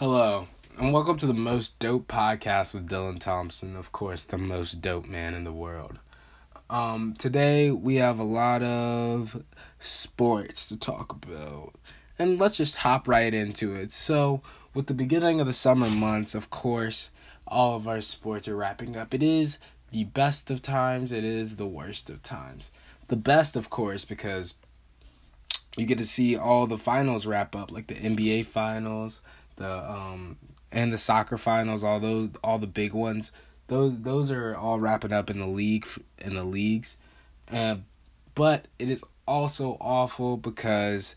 Hello, and welcome to the most dope podcast with Dylan Thompson, of course, the most dope man in the world. Um, today we have a lot of sports to talk about, and let's just hop right into it. So, with the beginning of the summer months, of course, all of our sports are wrapping up. It is the best of times, it is the worst of times. The best, of course, because you get to see all the finals wrap up, like the NBA finals, the um, and the soccer finals, all those, all the big ones. Those those are all wrapping up in the league in the leagues, and but it is also awful because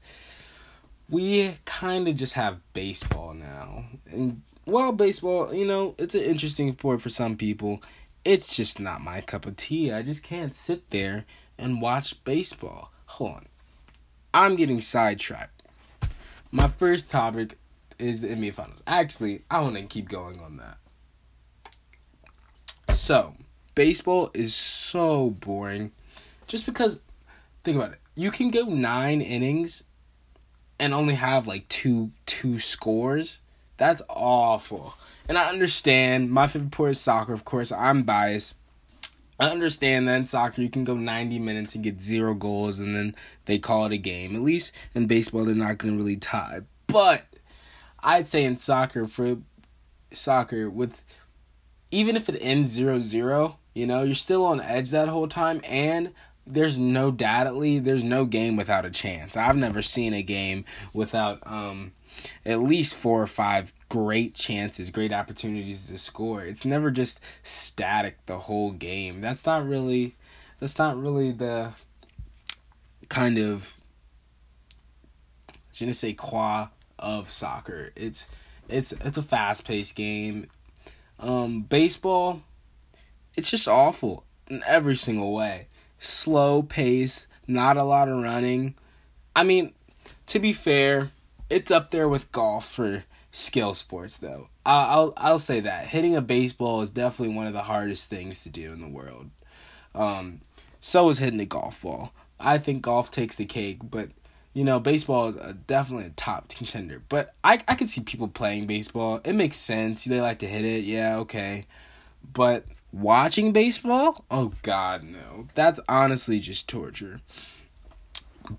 we kind of just have baseball now, and well, baseball, you know, it's an interesting sport for some people. It's just not my cup of tea. I just can't sit there and watch baseball. Hold on. I'm getting sidetracked. My first topic is the NBA Finals. Actually, I want to keep going on that. So, baseball is so boring. Just because, think about it. You can go nine innings and only have like two two scores. That's awful. And I understand my favorite sport is soccer. Of course, I'm biased. I understand that in soccer you can go 90 minutes and get zero goals and then they call it a game. At least in baseball they're not going to really tie. But I'd say in soccer for soccer with even if it ends 0-0, you know, you're still on edge that whole time and there's no doubtedly there's no game without a chance. I've never seen a game without um at least four or five great chances, great opportunities to score. It's never just static the whole game. That's not really that's not really the kind of je ne sais quoi of soccer. It's it's it's a fast paced game. Um baseball it's just awful in every single way. Slow pace, not a lot of running. I mean, to be fair, it's up there with golf for skill sports though. I'll, I'll say that hitting a baseball is definitely one of the hardest things to do in the world. Um, so is hitting a golf ball. I think golf takes the cake, but you know baseball is a, definitely a top contender. But I I can see people playing baseball. It makes sense. They like to hit it. Yeah, okay. But watching baseball? Oh God, no. That's honestly just torture.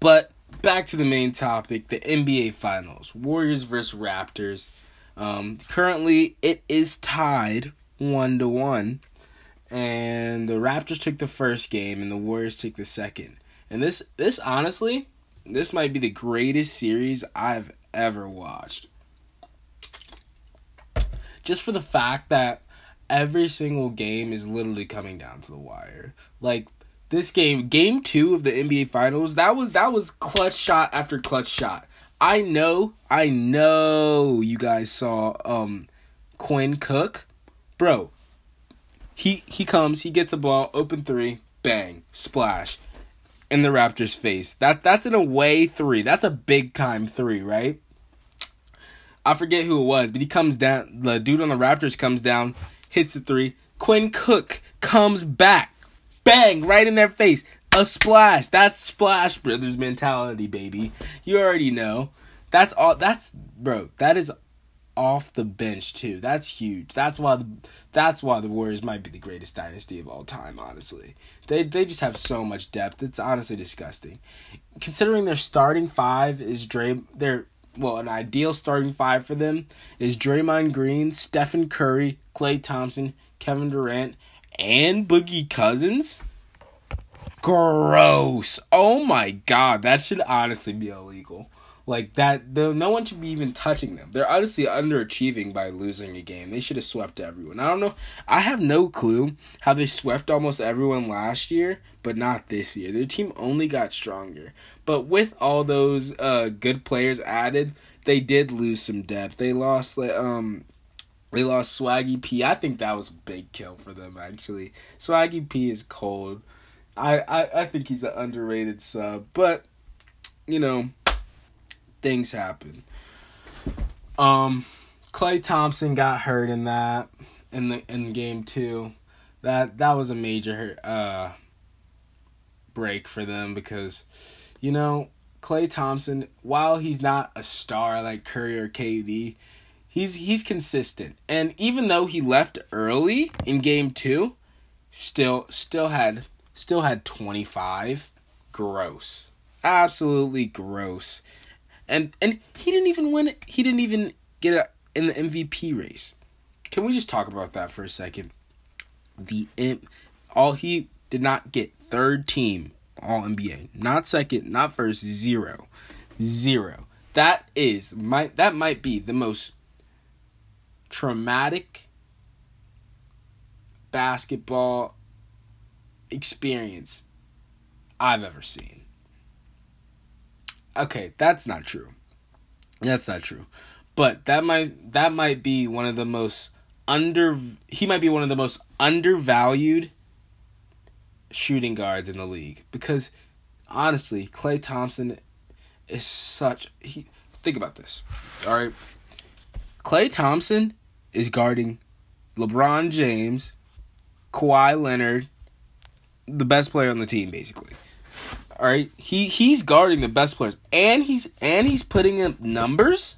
But back to the main topic the NBA Finals Warriors versus Raptors. Um, currently, it is tied one to one, and the Raptors took the first game, and the Warriors took the second. And this, this honestly, this might be the greatest series I've ever watched. Just for the fact that every single game is literally coming down to the wire. Like this game, game two of the NBA Finals, that was that was clutch shot after clutch shot. I know, I know you guys saw um Quinn Cook. Bro, he he comes, he gets the ball, open three, bang, splash. In the Raptors' face. That that's an away three. That's a big time three, right? I forget who it was, but he comes down the dude on the Raptors comes down, hits the three. Quinn Cook comes back bang right in their face. A splash. That's Splash Brothers mentality, baby. You already know. That's all. That's bro. That is off the bench too. That's huge. That's why the that's why the Warriors might be the greatest dynasty of all time. Honestly, they they just have so much depth. It's honestly disgusting. Considering their starting five is Dray, their well, an ideal starting five for them is Draymond Green, Stephen Curry, Klay Thompson, Kevin Durant, and Boogie Cousins? Gross. Oh my god, that should honestly be illegal. Like that, the, no one should be even touching them. They're honestly underachieving by losing a game. They should have swept everyone. I don't know. I have no clue how they swept almost everyone last year, but not this year. Their team only got stronger. But with all those uh, good players added, they did lose some depth. They lost um they lost Swaggy P. I think that was a big kill for them actually. Swaggy P is cold. I, I, I think he's an underrated sub, but you know, things happen. Um Klay Thompson got hurt in that in the in game 2. That that was a major uh break for them because you know, Klay Thompson, while he's not a star like Curry or KD, He's he's consistent. And even though he left early in game 2, still still had still had 25. Gross. Absolutely gross. And and he didn't even win it. He didn't even get a, in the MVP race. Can we just talk about that for a second? The imp, all he did not get third team all NBA. Not second, not first, zero. Zero. That is might that might be the most traumatic basketball experience I've ever seen. Okay, that's not true. That's not true. But that might that might be one of the most under he might be one of the most undervalued shooting guards in the league because honestly, Klay Thompson is such he think about this. All right. Klay Thompson is guarding LeBron James, Kawhi Leonard, the best player on the team basically. All right? He he's guarding the best players and he's and he's putting up numbers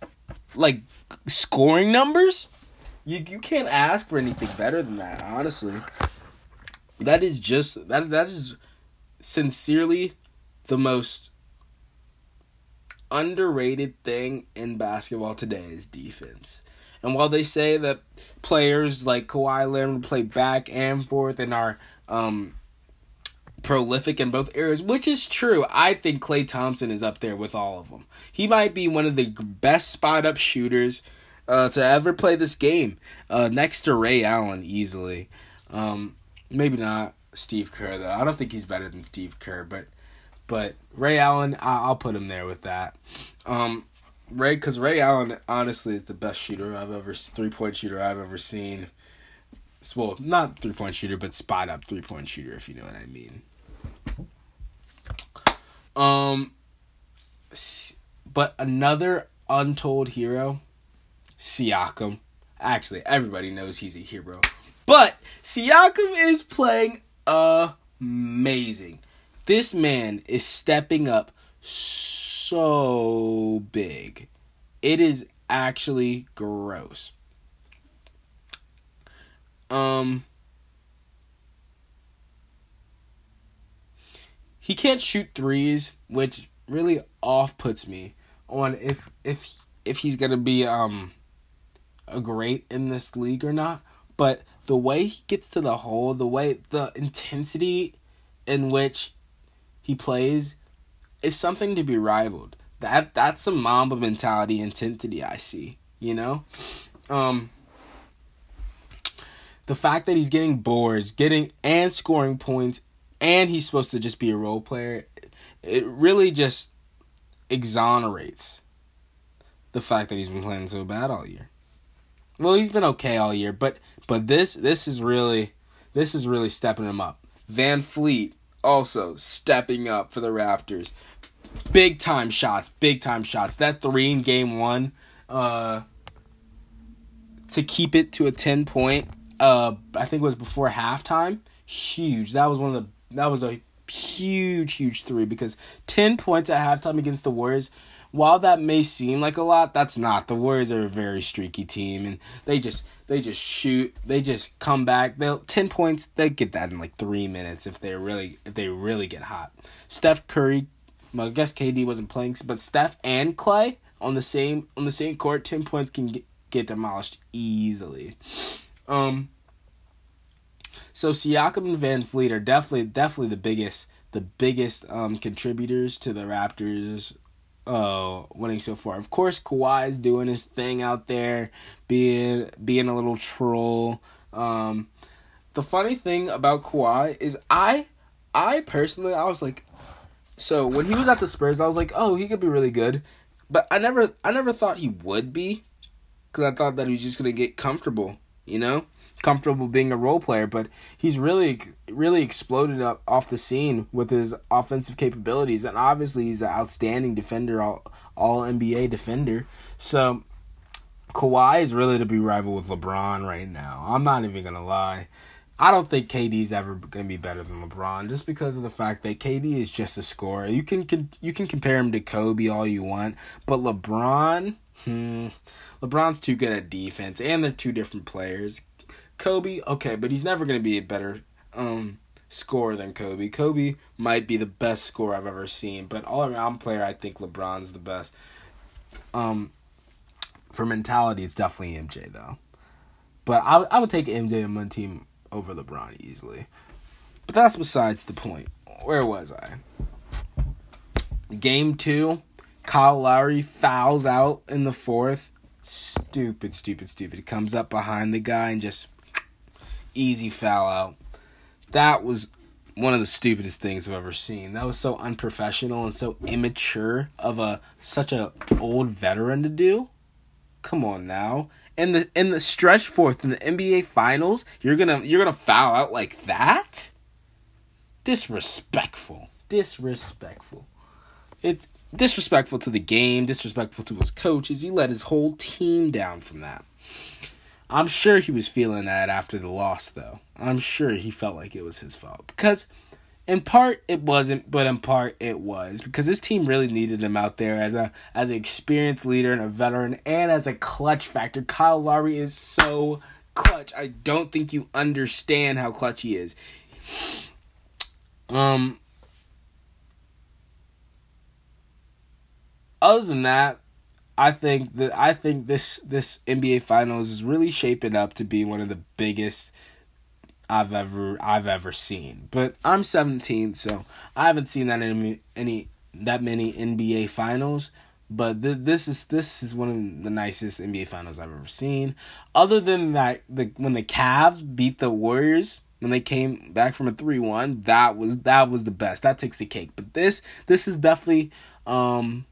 like scoring numbers. You you can't ask for anything better than that, honestly. That is just that that is sincerely the most underrated thing in basketball today is defense. And while they say that players like Kawhi Leonard play back and forth and are um, prolific in both areas, which is true, I think Klay Thompson is up there with all of them. He might be one of the best spot up shooters uh, to ever play this game, uh, next to Ray Allen easily. Um, maybe not Steve Kerr though. I don't think he's better than Steve Kerr, but but Ray Allen, I- will put him there with that. Um, Ray, because Ray Allen honestly is the best shooter I've ever three point shooter I've ever seen. Well, not three point shooter, but spot up three point shooter, if you know what I mean. Um, but another untold hero, Siakam. Actually, everybody knows he's a hero. But Siakam is playing amazing. This man is stepping up so big. It is actually gross. Um he can't shoot threes, which really off puts me on if if if he's gonna be um a great in this league or not. But the way he gets to the hole, the way the intensity in which he plays is something to be rivaled. That that's a Mamba mentality intensity I see, you know? Um the fact that he's getting boards, getting and scoring points and he's supposed to just be a role player, it really just exonerates the fact that he's been playing so bad all year. Well, he's been okay all year, but but this this is really this is really stepping him up. VanVleet also stepping up for the Raptors. Big time shots, big time shots. That 3 in game 1 uh to keep it to a 10 point uh I think it was before halftime. Huge. That was one of the that was a huge, huge three because 10 points at halftime against the Warriors, while that may seem like a lot, that's not. The Warriors are a very streaky team and they just they just shoot, they just come back. They'll 10 points, they get that in like 3 minutes if they really if they really get hot. Steph Curry, I guess KD wasn't playing, but Steph and Klay on the same on the same court, 10 points can get, get demolished easily. Um so Siakam and VanVleet are definitely definitely the biggest the biggest um, contributors to the Raptors uh, winning so far. Of course, Kawhi is doing his thing out there, being being a little troll. Um, the funny thing about Kawhi is I I personally I was like so when he was at the Spurs I was like, "Oh, he could be really good." But I never I never thought he would be cuz I thought that he was just to get comfortable, you know? comfortable being a role player, but he's really really exploded up off the scene with his offensive capabilities, and obviously he's an outstanding defender, all all NBA defender. So Kawhi is really to be rival with LeBron right now. I'm not even gonna lie. I don't think KD's ever gonna be better than LeBron, just because of the fact that KD is just a scorer. You can, can you can compare him to Kobe all you want, but LeBron, hmm, LeBron's too good at defense, and they're two different players. Kobe, okay, but he's never gonna be a better um scorer than Kobe. Kobe might be the best scorer I've ever seen, but all around player, I think LeBron's the best. Um, for mentality, it's definitely MJ though. But I I would take MJ on my team over LeBron easily. But that's besides the point. Where was I? Game two, Kyle Lowry fouls out in the fourth. Stupid, stupid, stupid. Comes up behind the guy and just easy foul out. That was one of the stupidest things I've ever seen. That was so unprofessional and so immature of a such a old veteran to do. Come on now. In the in the stretch fourth in the NBA finals, you're gonna you're gonna foul out like that? Disrespectful. Disrespectful. It's disrespectful to the game, disrespectful to his coaches. He let his whole team down from that. I'm sure he was feeling that after the loss, though. I'm sure he felt like it was his fault. Because in part it wasn't, but in part it was. Because this team really needed him out there as a as an experienced leader and a veteran and as a clutch factor. Kyle Lowry is so clutch. I don't think you understand how clutch he is. Um other than that, I think that I think this this NBA Finals is really shaping up to be one of the biggest I've ever I've ever seen. But I'm 17, so I haven't seen that any any that many NBA Finals. But th- this is this is one of the nicest NBA Finals I've ever seen. Other than that, the when the Cavs beat the Warriors when they came back from a three one, that was that was the best. That takes the cake. But this this is definitely um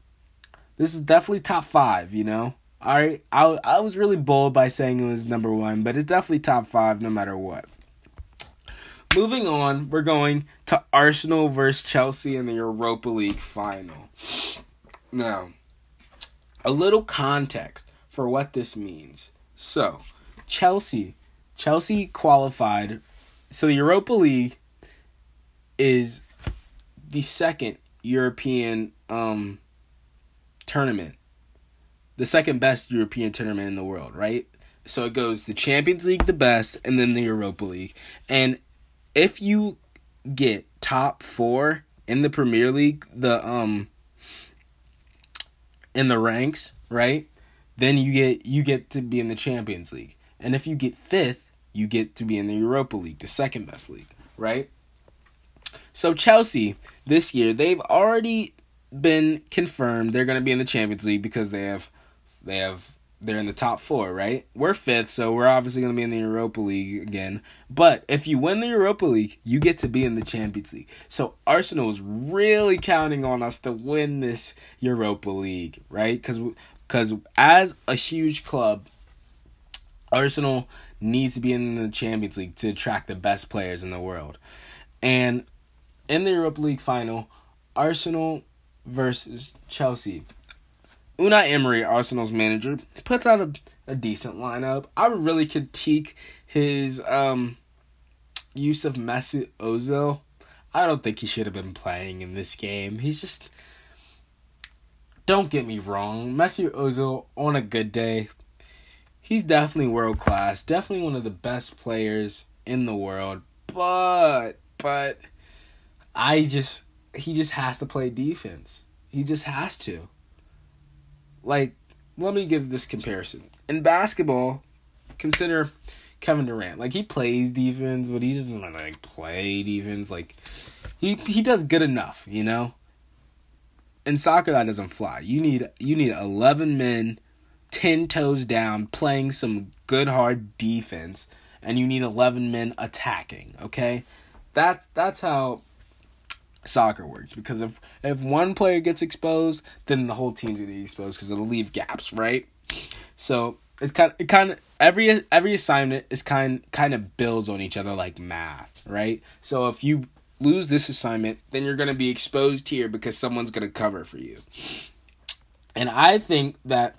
this is definitely top five, you know? Alright, I, I was really bold by saying it was number one, but it's definitely top five no matter what. Moving on, we're going to Arsenal versus Chelsea in the Europa League final. Now, a little context for what this means. So, Chelsea, Chelsea qualified. So the Europa League is the second European um tournament, the second best European tournament in the world, right? So it goes the Champions League, the best, and then the Europa League. And if you get top four in the Premier League, the um in the ranks, right? Then you get you get to be in the Champions League. And if you get fifth, you get to be in the Europa League, the second best league, right? So Chelsea this year, they've already been confirmed they're going to be in the Champions League because they have they have they're in the top 4, right? We're 5th, so we're obviously going to be in the Europa League again. But if you win the Europa League, you get to be in the Champions League. So Arsenal is really counting on us to win this Europa League, right? Cuz cuz as a huge club, Arsenal needs to be in the Champions League to attract the best players in the world. And in the Europa League final, Arsenal versus Chelsea. Unai Emery, Arsenal's manager, puts out a, a decent lineup. I really critique his um, use of Mesut Ozil. I don't think he should have been playing in this game. He's just. Don't get me wrong, Mesut Ozil on a good day, he's definitely world class. Definitely one of the best players in the world. But but I just he just has to play defense. He just has to. Like, let me give this comparison. In basketball, consider Kevin Durant. Like he plays defense, but he doesn't like play defense. Like he he does good enough, you know. In soccer, that doesn't fly. You need you need eleven men, ten toes down, playing some good hard defense, and you need eleven men attacking. Okay, that's that's how soccer works because if if one player gets exposed, then the whole team's gonna be exposed because it'll leave gaps, right? So it's kind of, it kind of every every assignment is kind kind of builds on each other like math, right? So if you lose this assignment, then you're gonna be exposed here because someone's gonna cover for you. And I think that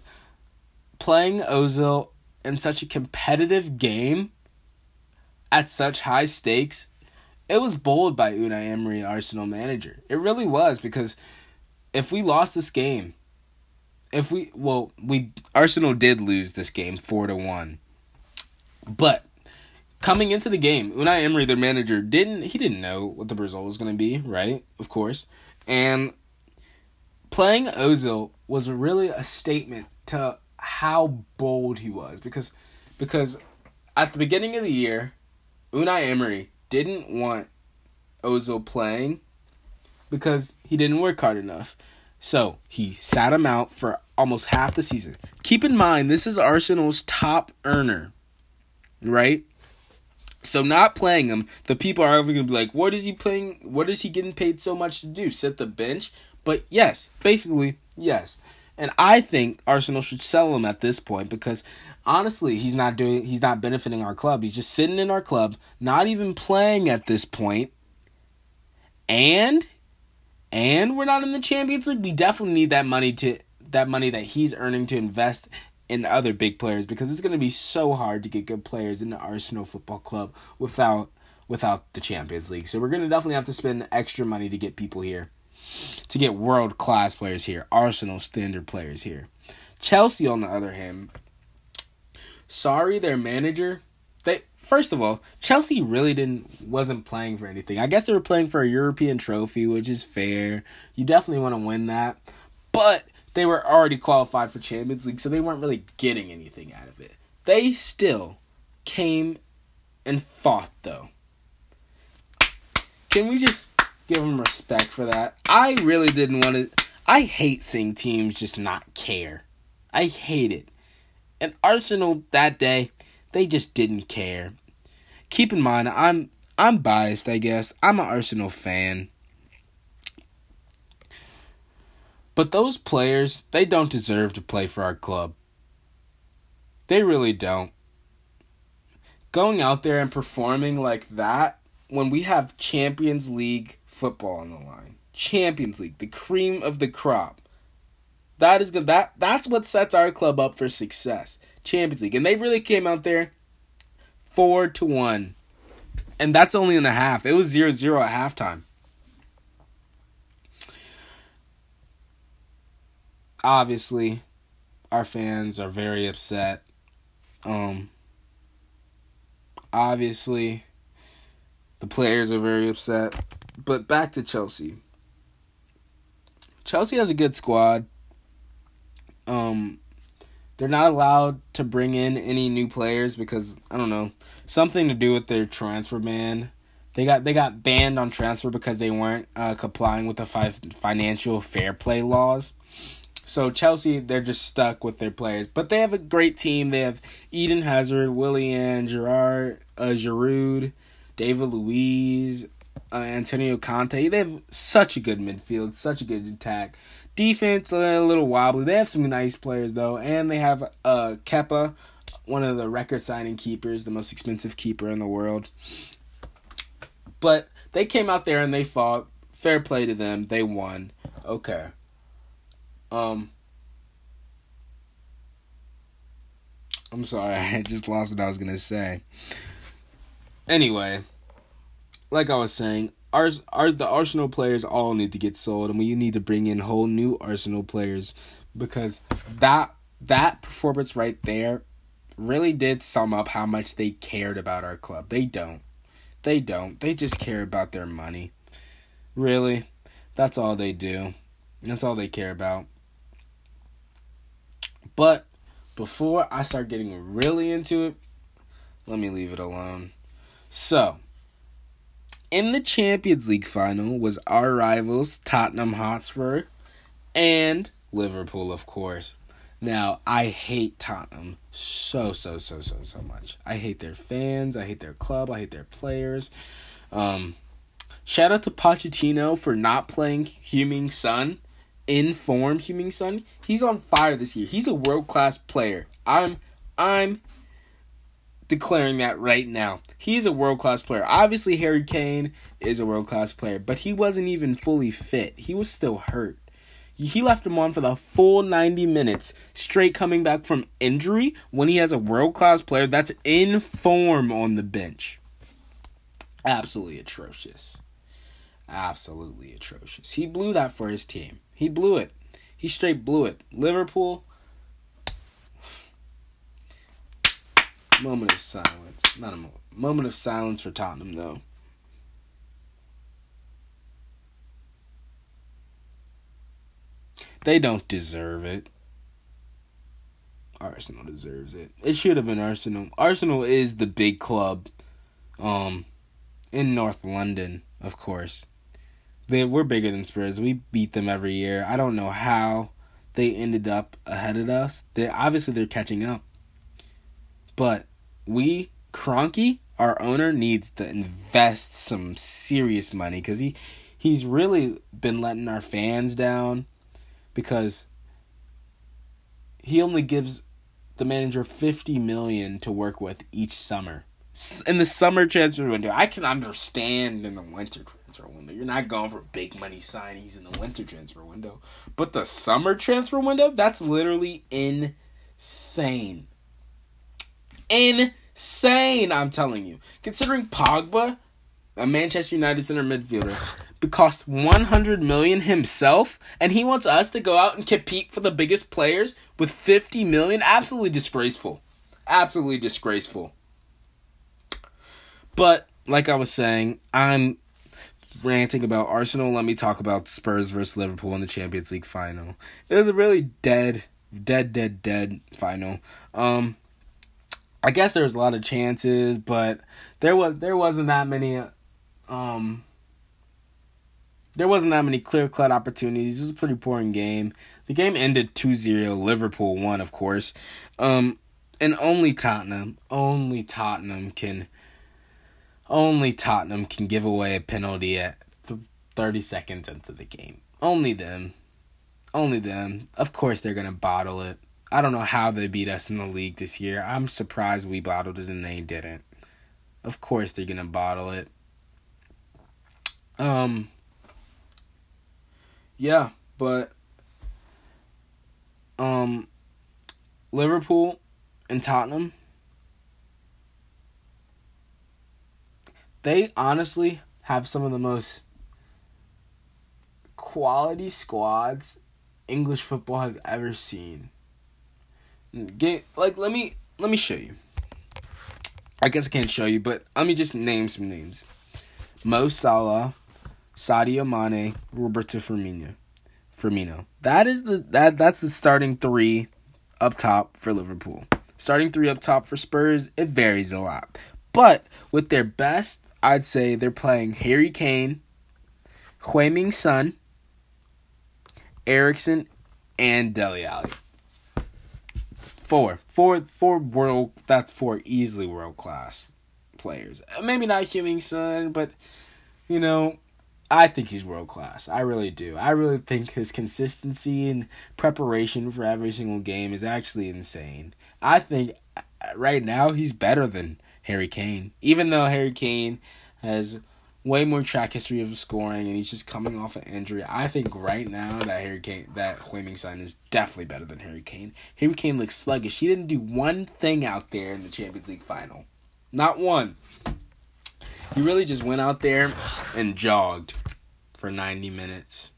playing Ozil in such a competitive game at such high stakes it was bold by Unai Emery, Arsenal manager. It really was because if we lost this game, if we well we Arsenal did lose this game four to one, but coming into the game, Unai Emery, their manager, didn't he didn't know what the result was going to be, right? Of course, and playing Ozil was really a statement to how bold he was because because at the beginning of the year, Unai Emery didn't want Ozil playing because he didn't work hard enough. So he sat him out for almost half the season. Keep in mind, this is Arsenal's top earner, right? So not playing him, the people are going to be like, "What is he playing? What is he getting paid so much to do? Sit the bench?" But yes, basically yes. And I think Arsenal should sell him at this point because honestly, he's not doing he's not benefiting our club. He's just sitting in our club, not even playing at this point. And and we're not in the Champions League. We definitely need that money to that money that he's earning to invest in other big players because it's going to be so hard to get good players in the Arsenal Football Club without without the Champions League. So we're going to definitely have to spend extra money to get people here. To get world class players here, Arsenal standard players here. Chelsea on the other hand, sorry their manager they first of all, Chelsea really didn't wasn't playing for anything. I guess they were playing for a European trophy, which is fair. You definitely want to win that. But they were already qualified for Champions League, so they weren't really getting anything out of it. They still came and fought though. Can we just give them respect for that? I really didn't want to I hate seeing teams just not care. I hate it. And Arsenal that day they just didn't care. Keep in mind, I'm I'm biased, I guess. I'm an Arsenal fan. But those players, they don't deserve to play for our club. They really don't. Going out there and performing like that when we have Champions League football on the line. Champions League, the cream of the crop. That is good. That that's what sets our club up for success. Champions League. And they really came out there four to one. And that's only in the half. It was 0 0 at halftime. Obviously, our fans are very upset. Um obviously the players are very upset. But back to Chelsea. Chelsea has a good squad. Um they're not allowed to bring in any new players because I don't know something to do with their transfer ban. They got they got banned on transfer because they weren't uh, complying with the five financial fair play laws. So Chelsea, they're just stuck with their players, but they have a great team. They have Eden Hazard, Willian, Gerard, uh, Giroud, David Luiz, uh, Antonio Conte. They have such a good midfield, such a good attack. Defense a little wobbly. They have some nice players though, and they have uh Kepa, one of the record signing keepers, the most expensive keeper in the world. But they came out there and they fought. Fair play to them. They won. Okay. Um I'm sorry, I just lost what I was gonna say. Anyway, like I was saying, our, our the Arsenal players all need to get sold, and we need to bring in whole new Arsenal players because that that performance right there really did sum up how much they cared about our club. They don't. They don't. They just care about their money. Really, that's all they do. That's all they care about. But before I start getting really into it, let me leave it alone. So, in the Champions League final was our rivals Tottenham Hotspur and Liverpool, of course. Now, I hate Tottenham so, so, so, so, so much. I hate their fans. I hate their club. I hate their players. Um, shout out to Pochettino for not playing Heung-min in form. Heung-min he's on fire this year. He's a world class player. I'm, I'm declaring that right now. He's a world class player. Obviously, Harry Kane is a world class player, but he wasn't even fully fit. He was still hurt. He left him on for the full 90 minutes, straight coming back from injury when he has a world class player that's in form on the bench. Absolutely atrocious. Absolutely atrocious. He blew that for his team. He blew it. He straight blew it. Liverpool. Moment of silence. Not a moment. Moment of silence for Tottenham, though. They don't deserve it. Arsenal deserves it. It should have been Arsenal. Arsenal is the big club um in North London, of course. They we're bigger than Spurs. We beat them every year. I don't know how they ended up ahead of us. They obviously they're catching up. But we Kroenke, our owner needs to invest some serious money cuz he he's really been letting our fans down because he only gives the manager 50 million to work with each summer. In the summer transfer window. I can understand in the winter transfer window. You're not going for big money signings in the winter transfer window. But the summer transfer window that's literally insane insane i'm telling you. Considering pogba a manchester united center midfielder cost 100 million himself and he wants us to go out and compete for the biggest players with 50 million absolutely disgraceful. Absolutely disgraceful. But like i was saying i'm ranting about arsenal. Let me talk about spurs versus liverpool in the champions league final. It was a really dead dead dead dead final. Um i guess there was a lot of chances but there was there wasn't that many um there wasn't that many clear cut opportunities. It was a pretty boring game. The game ended 2-0. Liverpool won, of course. Um, and only Tottenham, only Tottenham can only Tottenham can give away a penalty at 30 seconds into the game. Only them. Only them. Of course they're going to bottle it. I don't know how they beat us in the league this year. I'm surprised we bottled it and they didn't. Of course they're to bottle it. Um yeah, but um Liverpool and Tottenham they honestly have some of the most quality squads English football has ever seen. Like let me let me show you. I guess I can't show you, but let me just name some names. Mo Salah, Sadio Mane, Roberto Firmino. Firmino. That is the that that's the starting three up top for Liverpool. Starting three up top for Spurs, it varies a lot. But with their best, I'd say they're playing Harry Kane, Heung-min Son, Eriksen, and Dele Alli. Four. Four four world that's four easily world class players. Maybe not Heung-min Son, but you know, I think he's world class. I really do. I really think his consistency and preparation for every single game is actually insane. I think uh, right now he's better than Harry Kane. Even though Harry Kane has way more track history of scoring and he's just coming off an injury, I think right now that Harry Kane that Heung-min Son is definitely better than Harry Kane. Harry Kane looks sluggish. He didn't do one thing out there in the Champions League final. Not one. He really just went out there and jogged for 90 minutes.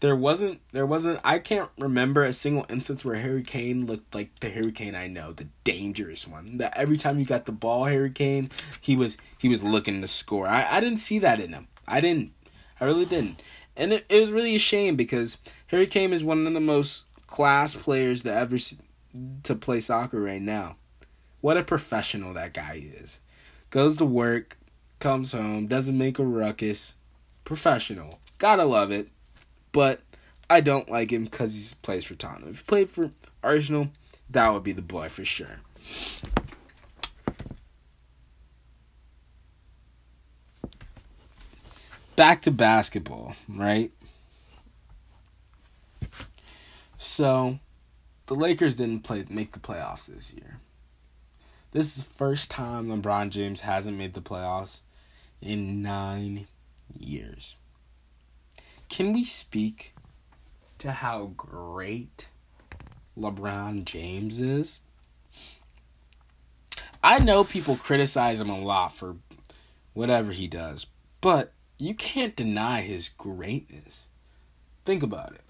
There wasn't there wasn't I can't remember a single instance where Harry Kane looked like the Harry Kane I know, the dangerous one. That every time you got the ball, Harry Kane, he was he was looking to score. I, I didn't see that in him. I didn't. I really didn't. And it, it was really a shame because Harry Kane is one of the most class players to ever to play soccer right now. What a professional that guy is goes to work, comes home, doesn't make a ruckus. Professional. Gotta love it. But I don't like him because he plays for Tottenham. If he played for Arsenal, that would be the boy for sure. Back to basketball, right? So, the Lakers didn't play make the playoffs this year. This is the first time LeBron James hasn't made the playoffs in nine years. Can we speak to how great LeBron James is? I know people criticize him a lot for whatever he does, but you can't deny his greatness. Think about it.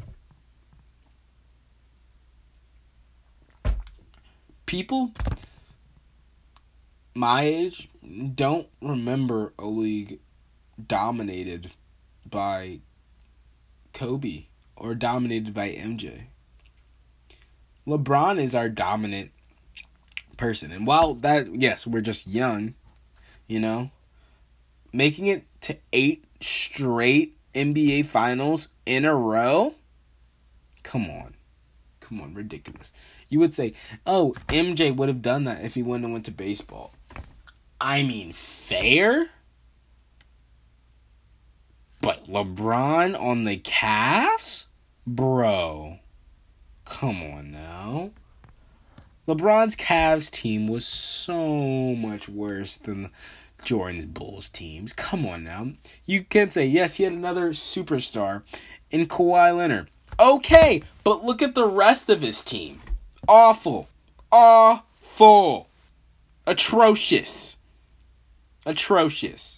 People my age don't remember a league dominated by Kobe or dominated by MJ. LeBron is our dominant person. And while that, yes, we're just young, you know, making it to eight straight NBA finals in a row, come on. Come on, ridiculous. You would say, oh, MJ would have done that if he wouldn't have went to baseball. I mean, fair? But LeBron on the Cavs? Bro. Come on now. LeBron's Cavs team was so much worse than Jordan's Bulls teams. Come on now. You can say, yes, he had another superstar in Kawhi Leonard. Okay, but look at the rest of his team. Awful. Awful. Atrocious. Atrocious.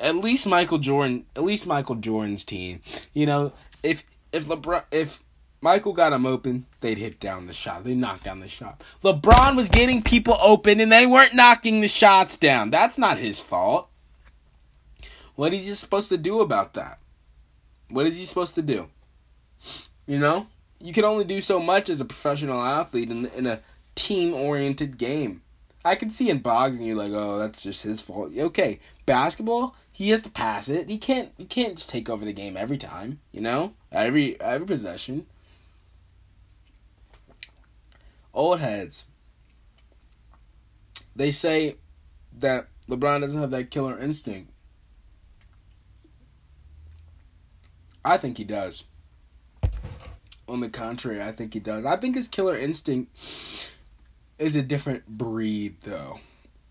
At least Michael Jordan, at least Michael Jordan's team. You know, if if LeBron if Michael got him open, they'd hit down the shot. They knocked down the shot. LeBron was getting people open and they weren't knocking the shots down. That's not his fault. What is he supposed to do about that? What is he supposed to do? You know, you can only do so much as a professional athlete in, in a team oriented game. I can see in boxing you're like, oh, that's just his fault. Okay, basketball, he has to pass it. He can't. He can't just take over the game every time. You know, every every possession. Old heads. They say that LeBron doesn't have that killer instinct. I think he does. On the contrary, I think he does. I think his killer instinct is a different breed, though.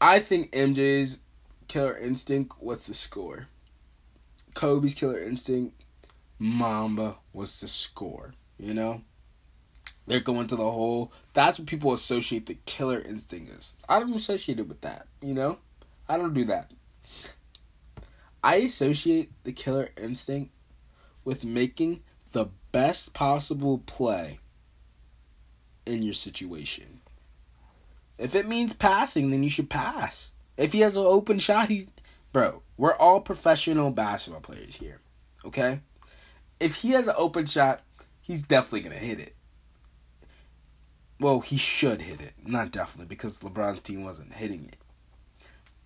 I think MJ's killer instinct what's the score. Kobe's killer instinct, Mamba what's the score. You know? They're going to the hole. That's what people associate the killer instinct is. I don't associate it with that, you know? I don't do that. I associate the killer instinct with making the best possible play in your situation. If it means passing, then you should pass. If he has an open shot, he bro, we're all professional basketball players here. Okay? If he has an open shot, he's definitely to hit it. Well, he should hit it. Not definitely, because LeBron's team wasn't hitting it.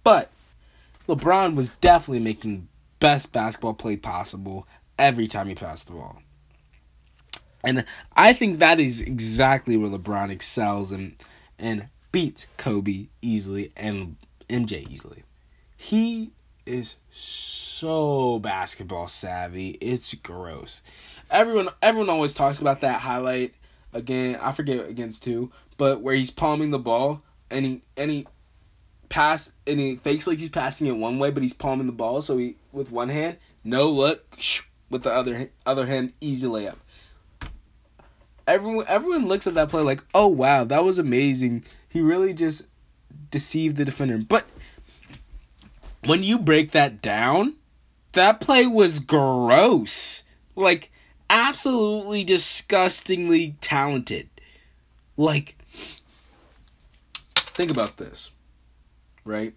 But LeBron was definitely making the best basketball play possible every time he passed the ball. And I think that is exactly where LeBron excels and and beats Kobe easily and MJ easily. He is so basketball savvy. It's gross. Everyone everyone always talks about that highlight again, I forget against who, but where he's palming the ball and he and he pass and he fakes like he's passing it one way, but he's palming the ball. So he with one hand, no look, with the other other hand, easy layup. Everyone everyone looks at that play like, oh wow, that was amazing. He really just deceived the defender. But when you break that down, that play was gross. Like absolutely disgustingly talented. Like, think about this, right?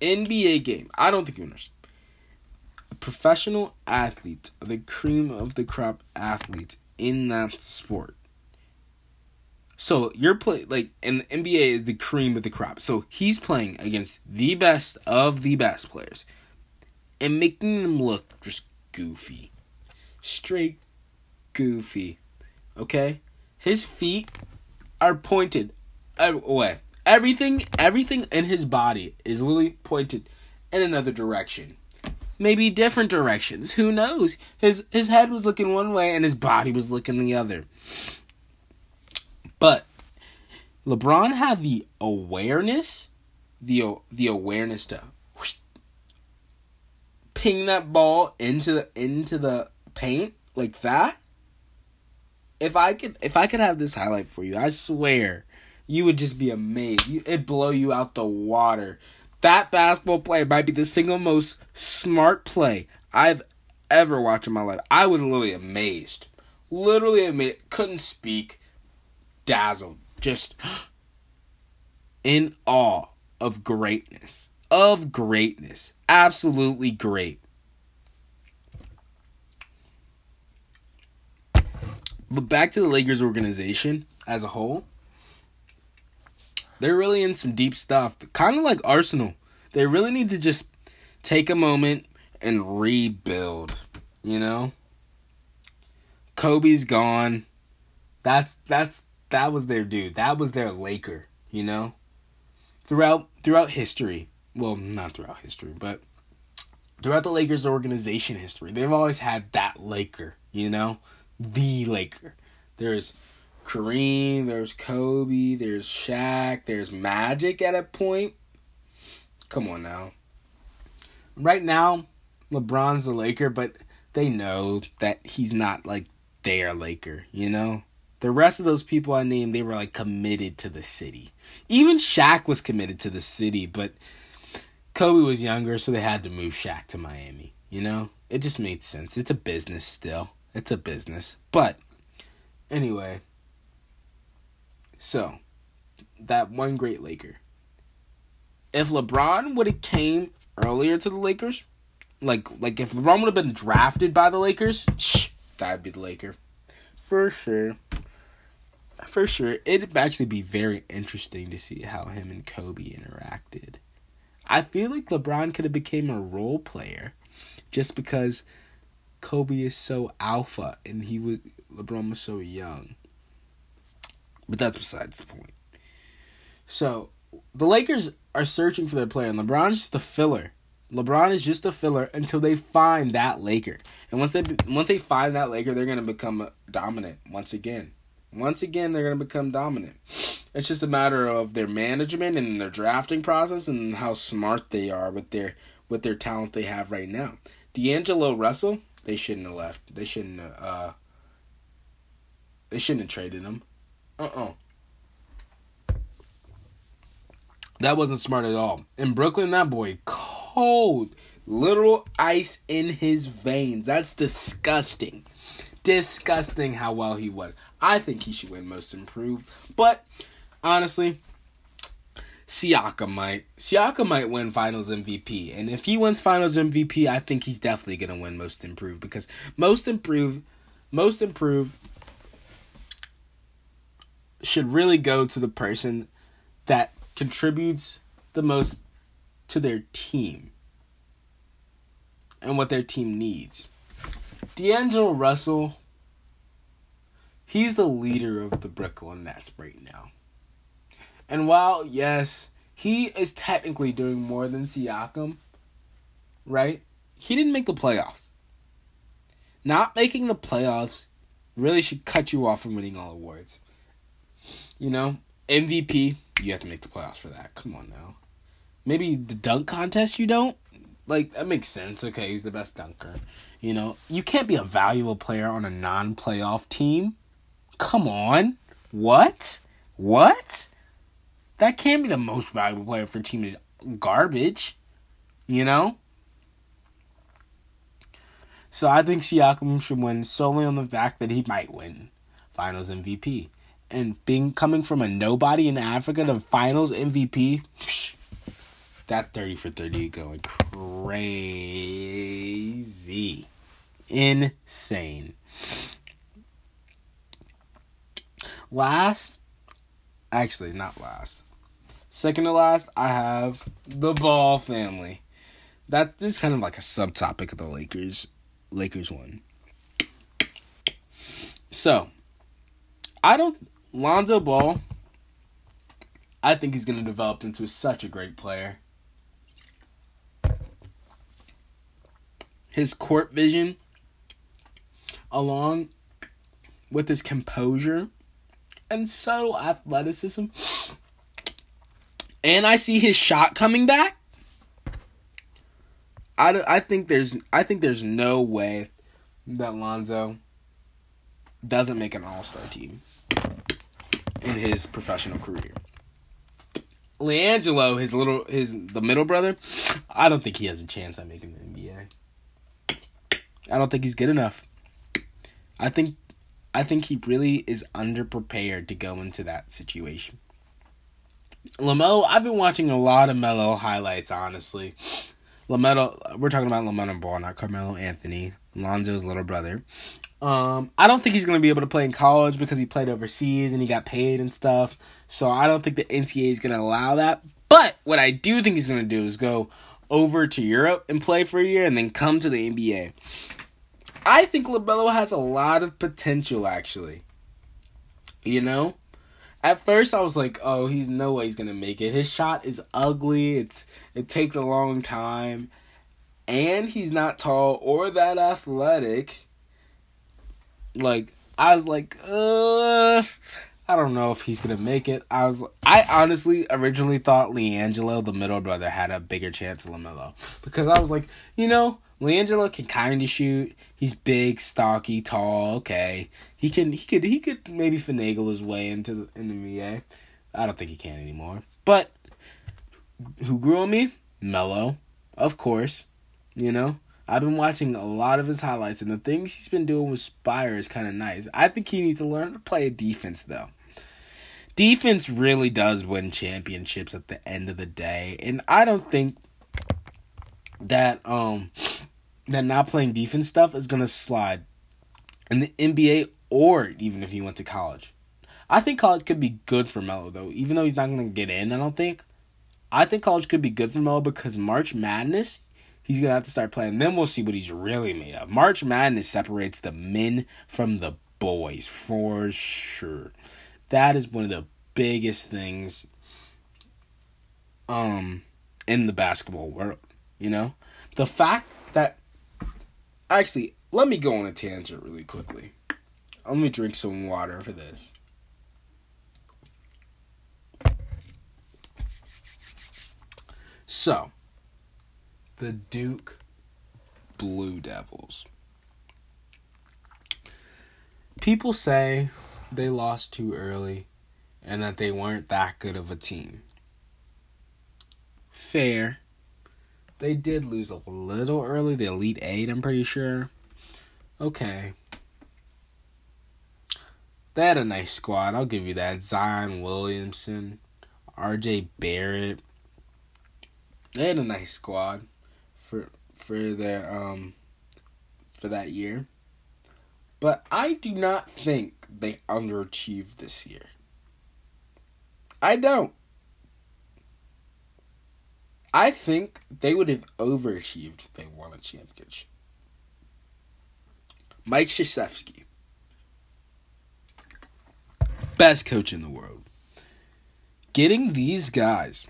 NBA game. I don't think you understand. A professional athlete, the cream of the crop athlete in that sport. So you're play like and the NBA is the cream of the crop. So he's playing against the best of the best players and making them look just goofy straight goofy. Okay? His feet are pointed away. Everything everything in his body is literally pointed in another direction. Maybe different directions. Who knows? His his head was looking one way and his body was looking the other. But LeBron had the awareness, the the awareness to ping that ball into the into the paint like that, if I could if I could have this highlight for you, I swear you would just be amazed. It'd blow you out the water. That basketball play might be the single most smart play I've ever watched in my life. I was literally amazed. Literally amazed. Couldn't speak. Dazzled. just in awe of greatness. Of greatness. Absolutely great. But back to the Lakers organization as a whole. They're really in some deep stuff. Kind of like Arsenal. They really need to just take a moment and rebuild, you know? Kobe's gone. That's that's that was their dude. That was their Laker, you know? Throughout throughout history. Well, not throughout history, but throughout the Lakers organization history, they've always had that Laker, you know? The Laker. There's Kareem, there's Kobe, there's Shaq, there's Magic at a point. Come on now. Right now, LeBron's the Laker, but they know that he's not like their Laker, you know? The rest of those people I named, they were like committed to the city. Even Shaq was committed to the city, but Kobe was younger, so they had to move Shaq to Miami, you know? It just made sense. It's a business still. It's a business. But anyway, so that one great Laker. If LeBron would have came earlier to the Lakers, like like if LeBron would have been drafted by the Lakers, that'd be the Laker. For sure. For sure. It'd actually be very interesting to see how him and Kobe interacted. I feel like LeBron could have became a role player just because Kobe is so alpha and he was LeBron was so young. But that's besides the point. So the Lakers are searching for their player, and LeBron's just a filler. LeBron is just a filler until they find that Laker. And once they once they find that Laker, they're gonna become dominant once again. Once again, they're gonna become dominant. It's just a matter of their management and their drafting process and how smart they are with their with their talent they have right now. D'Angelo Russell, they shouldn't have left. They shouldn't have, uh they shouldn't have traded him. Uh-uh. That wasn't smart at all. In Brooklyn, that boy cold. Literal ice in his veins. That's disgusting. Disgusting how well he was. I think he should win most improved. But honestly, Siakam might. Siakam might win Finals MVP, and if he wins Finals MVP, I think he's definitely gonna win Most Improved because Most Improved, Most Improved should really go to the person that contributes the most to their team and what their team needs. D'Angelo Russell, he's the leader of the Brooklyn Nets right now. And while, yes, he is technically doing more than Siakam, right? He didn't make the playoffs. Not making the playoffs really should cut you off from winning all awards. You know, MVP, you have to make the playoffs for that. Come on now. Maybe the dunk contest you don't? Like that makes sense. Okay, he's the best dunker. You know, you can't be a valuable player on a non-playoff team. Come on. What? What? That can't be the most valuable player for a team is garbage. You know? So I think Siakam should win solely on the fact that he might win Finals MVP and being coming from a nobody in Africa to finals MVP, that 30 for 30 going crazy. Insane. Last, actually, not last. Second to last, I have the Ball family. That is kind of like a subtopic of the Lakers Lakers one. So, I don't Lonzo Ball, I think he's going to develop into such a great player. His court vision, along with his composure and subtle athleticism, and I see his shot coming back. I, I think there's I think there's no way that Lonzo doesn't make an All Star team in his professional career. LiAngelo, his little his the middle brother, I don't think he has a chance at making. I don't think he's good enough. I think I think he really is underprepared to go into that situation. LaMelo, I've been watching a lot of Melo highlights, honestly. LaMelo, we're talking about LaMelo Ball, not Carmelo Anthony, Lonzo's little brother. Um, I don't think he's going to be able to play in college because he played overseas and he got paid and stuff. So I don't think the NCAA is going to allow that. But what I do think he's going to do is go over to Europe and play for a year and then come to the NBA. I think LaMelo has a lot of potential, actually. You know? At first, I was like, "Oh, he's no way he's gonna make it. His shot is ugly. It's it takes a long time, and he's not tall or that athletic." Like I was like, "Uh, I don't know if he's gonna make it." I was, I honestly originally thought LiAngelo, the middle brother, had a bigger chance than Lamelo because I was like, you know, LiAngelo can kind of shoot. He's big, stocky, tall. Okay, he can. He could. He could maybe finagle his way into the, in the NBA. I don't think he can anymore. But who grew on me? Melo, of course. You know, I've been watching a lot of his highlights, and the things he's been doing with Spire is kind of nice. I think he needs to learn to play a defense, though. Defense really does win championships at the end of the day, and I don't think that um that not playing defense stuff is gonna slide in the NBA or even if he went to college. I think college could be good for Melo though, even though he's not gonna get in. I don't think. I think college could be good for Melo because March Madness, he's gonna have to start playing. Then we'll see what he's really made of. March Madness separates the men from the boys for sure. That is one of the biggest things um in the basketball world. You know, the fact that actually, let me go on a tangent really quickly. Let me drink some water for this. So, the Duke Blue Devils. People say they lost too early and that they weren't that good of a team. Fair. They did lose a little early, the Elite Eight, I'm pretty sure. Okay. They had a nice squad, I'll give you that. Zion Williamson, RJ Barrett. They had a nice squad for for their um for that year. But I do not think they underachieved this year. I don't. I think they would have overachieved if they won a championship. Mike Krzyzewski, best coach in the world. Getting these guys,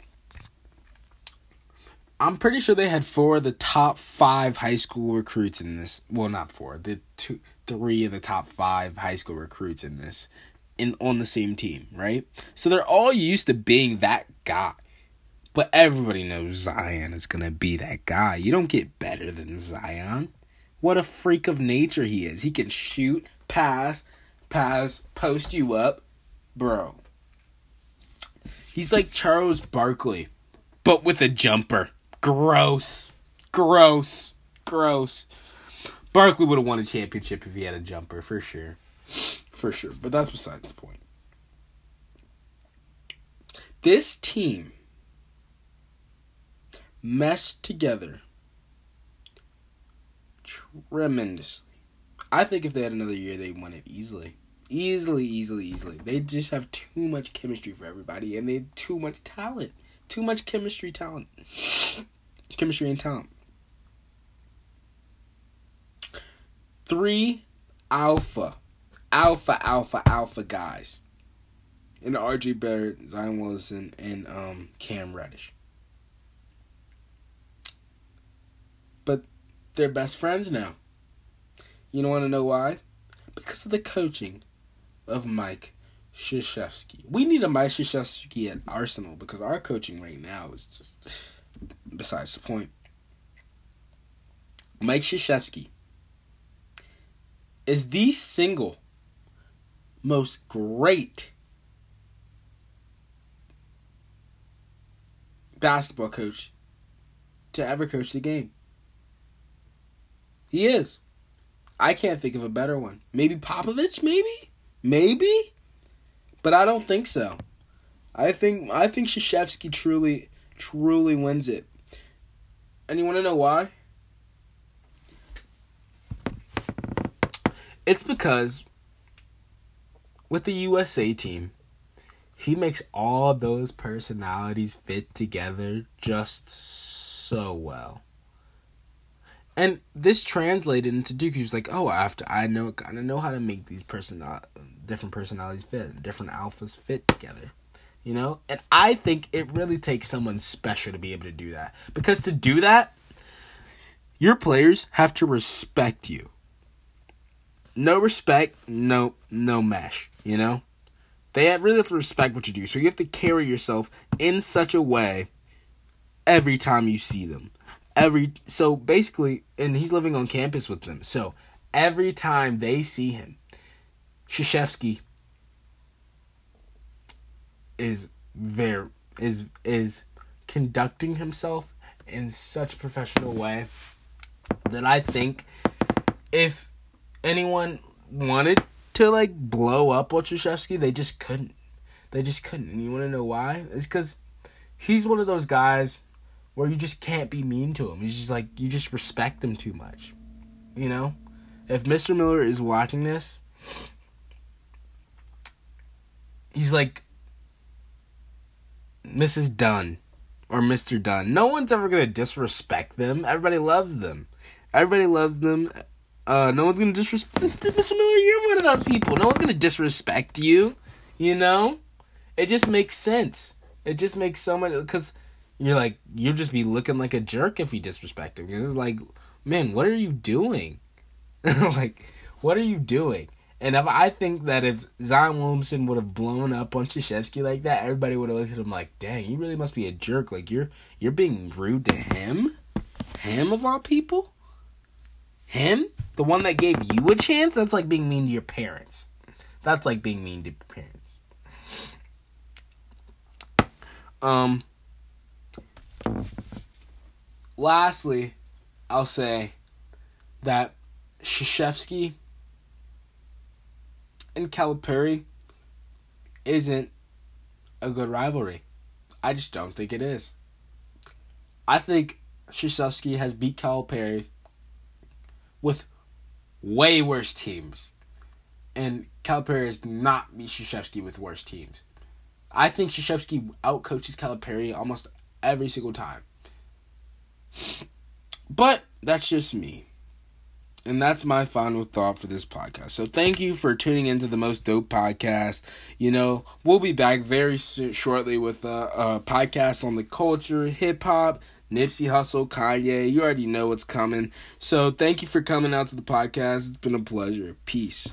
I'm pretty sure they had four of the top five high school recruits in this. Well, not four, the two, three of the top five high school recruits in this, in on the same team, right? So they're all used to being that guy. But everybody knows Zion is going to be that guy. You don't get better than Zion. What a freak of nature he is. He can shoot, pass, pass, post you up. Bro. He's like Charles Barkley, but with a jumper. Gross. Gross. Gross. Barkley would have won a championship if he had a jumper, for sure. For sure. But that's besides the point. This team meshed together tremendously. I think if they had another year, they won it easily. Easily, easily, easily. They just have too much chemistry for everybody, and they have too much talent. Too much chemistry, talent. chemistry and talent. Three alpha, alpha, alpha, alpha guys. And RJ Barrett, Zion Wilson, and um, Cam Reddish. But they're best friends now. You don't want to know why? Because of the coaching of Mike Krzyzewski. We need a Mike Krzyzewski at Arsenal because our coaching right now is just besides the point. Mike Krzyzewski is the single most great basketball coach to ever coach the game. He is. I can't think of a better one. Maybe Popovich, maybe? Maybe? But I don't think so. I think I think Krzyzewski truly truly wins it. And you want to know why? It's because with the USA team, he makes all those personalities fit together just so well. And this translated into Duke. He was like, "Oh, I have to. I know. I know how to make these person, different personalities fit, different alphas fit together." You know, and I think it really takes someone special to be able to do that. Because to do that, your players have to respect you. No respect, no no mesh. You know, they have really have to respect what you do. So you have to carry yourself in such a way every time you see them every so basically and he's living on campus with them so every time they see him Krzyzewski is very is is conducting himself in such a professional way that I think if anyone wanted to like blow up Krzyzewski, they just couldn't. They just couldn't. And you want to know why? It's because he's one of those guys where you just can't be mean to him. He's just like you just respect him too much. You know? If Mr. Miller is watching this, he's like Mrs. Dunn or Mr. Dunn. No one's ever gonna disrespect them. Everybody loves them. Everybody loves them. Uh, no one's gonna disrespect Mr. Miller. You're one of those people. No one's gonna disrespect you. You know, it just makes sense. It just makes so much because you're like you'll just be looking like a jerk if you disrespect him. Because it's like, man, what are you doing? like, what are you doing? And if I think that if Zion Williamson would have blown up on Krzyzewski like that, everybody would have looked at him like, "Dang, you really must be a jerk. Like you're you're being rude to him, him of all people, him, the one that gave you a chance. That's like being mean to your parents. That's like being mean to parents." Um, Lastly, I'll say that Krzyzewski and Calipari isn't a good rivalry. I just don't think it is. I think Krzyzewski has beat Calipari with way worse teams. And Calipari has not beat Krzyzewski with worse teams. I think Krzyzewski outcoaches Calipari almost every single time. But that's just me. And that's my final thought for this podcast. So thank you for tuning into the most dope podcast. You know, we'll be back very soon, shortly with a, a podcast on the culture, hip hop, Nipsey Hussle, Kanye. You already know what's coming. So thank you for coming out to the podcast. It's been a pleasure. Peace.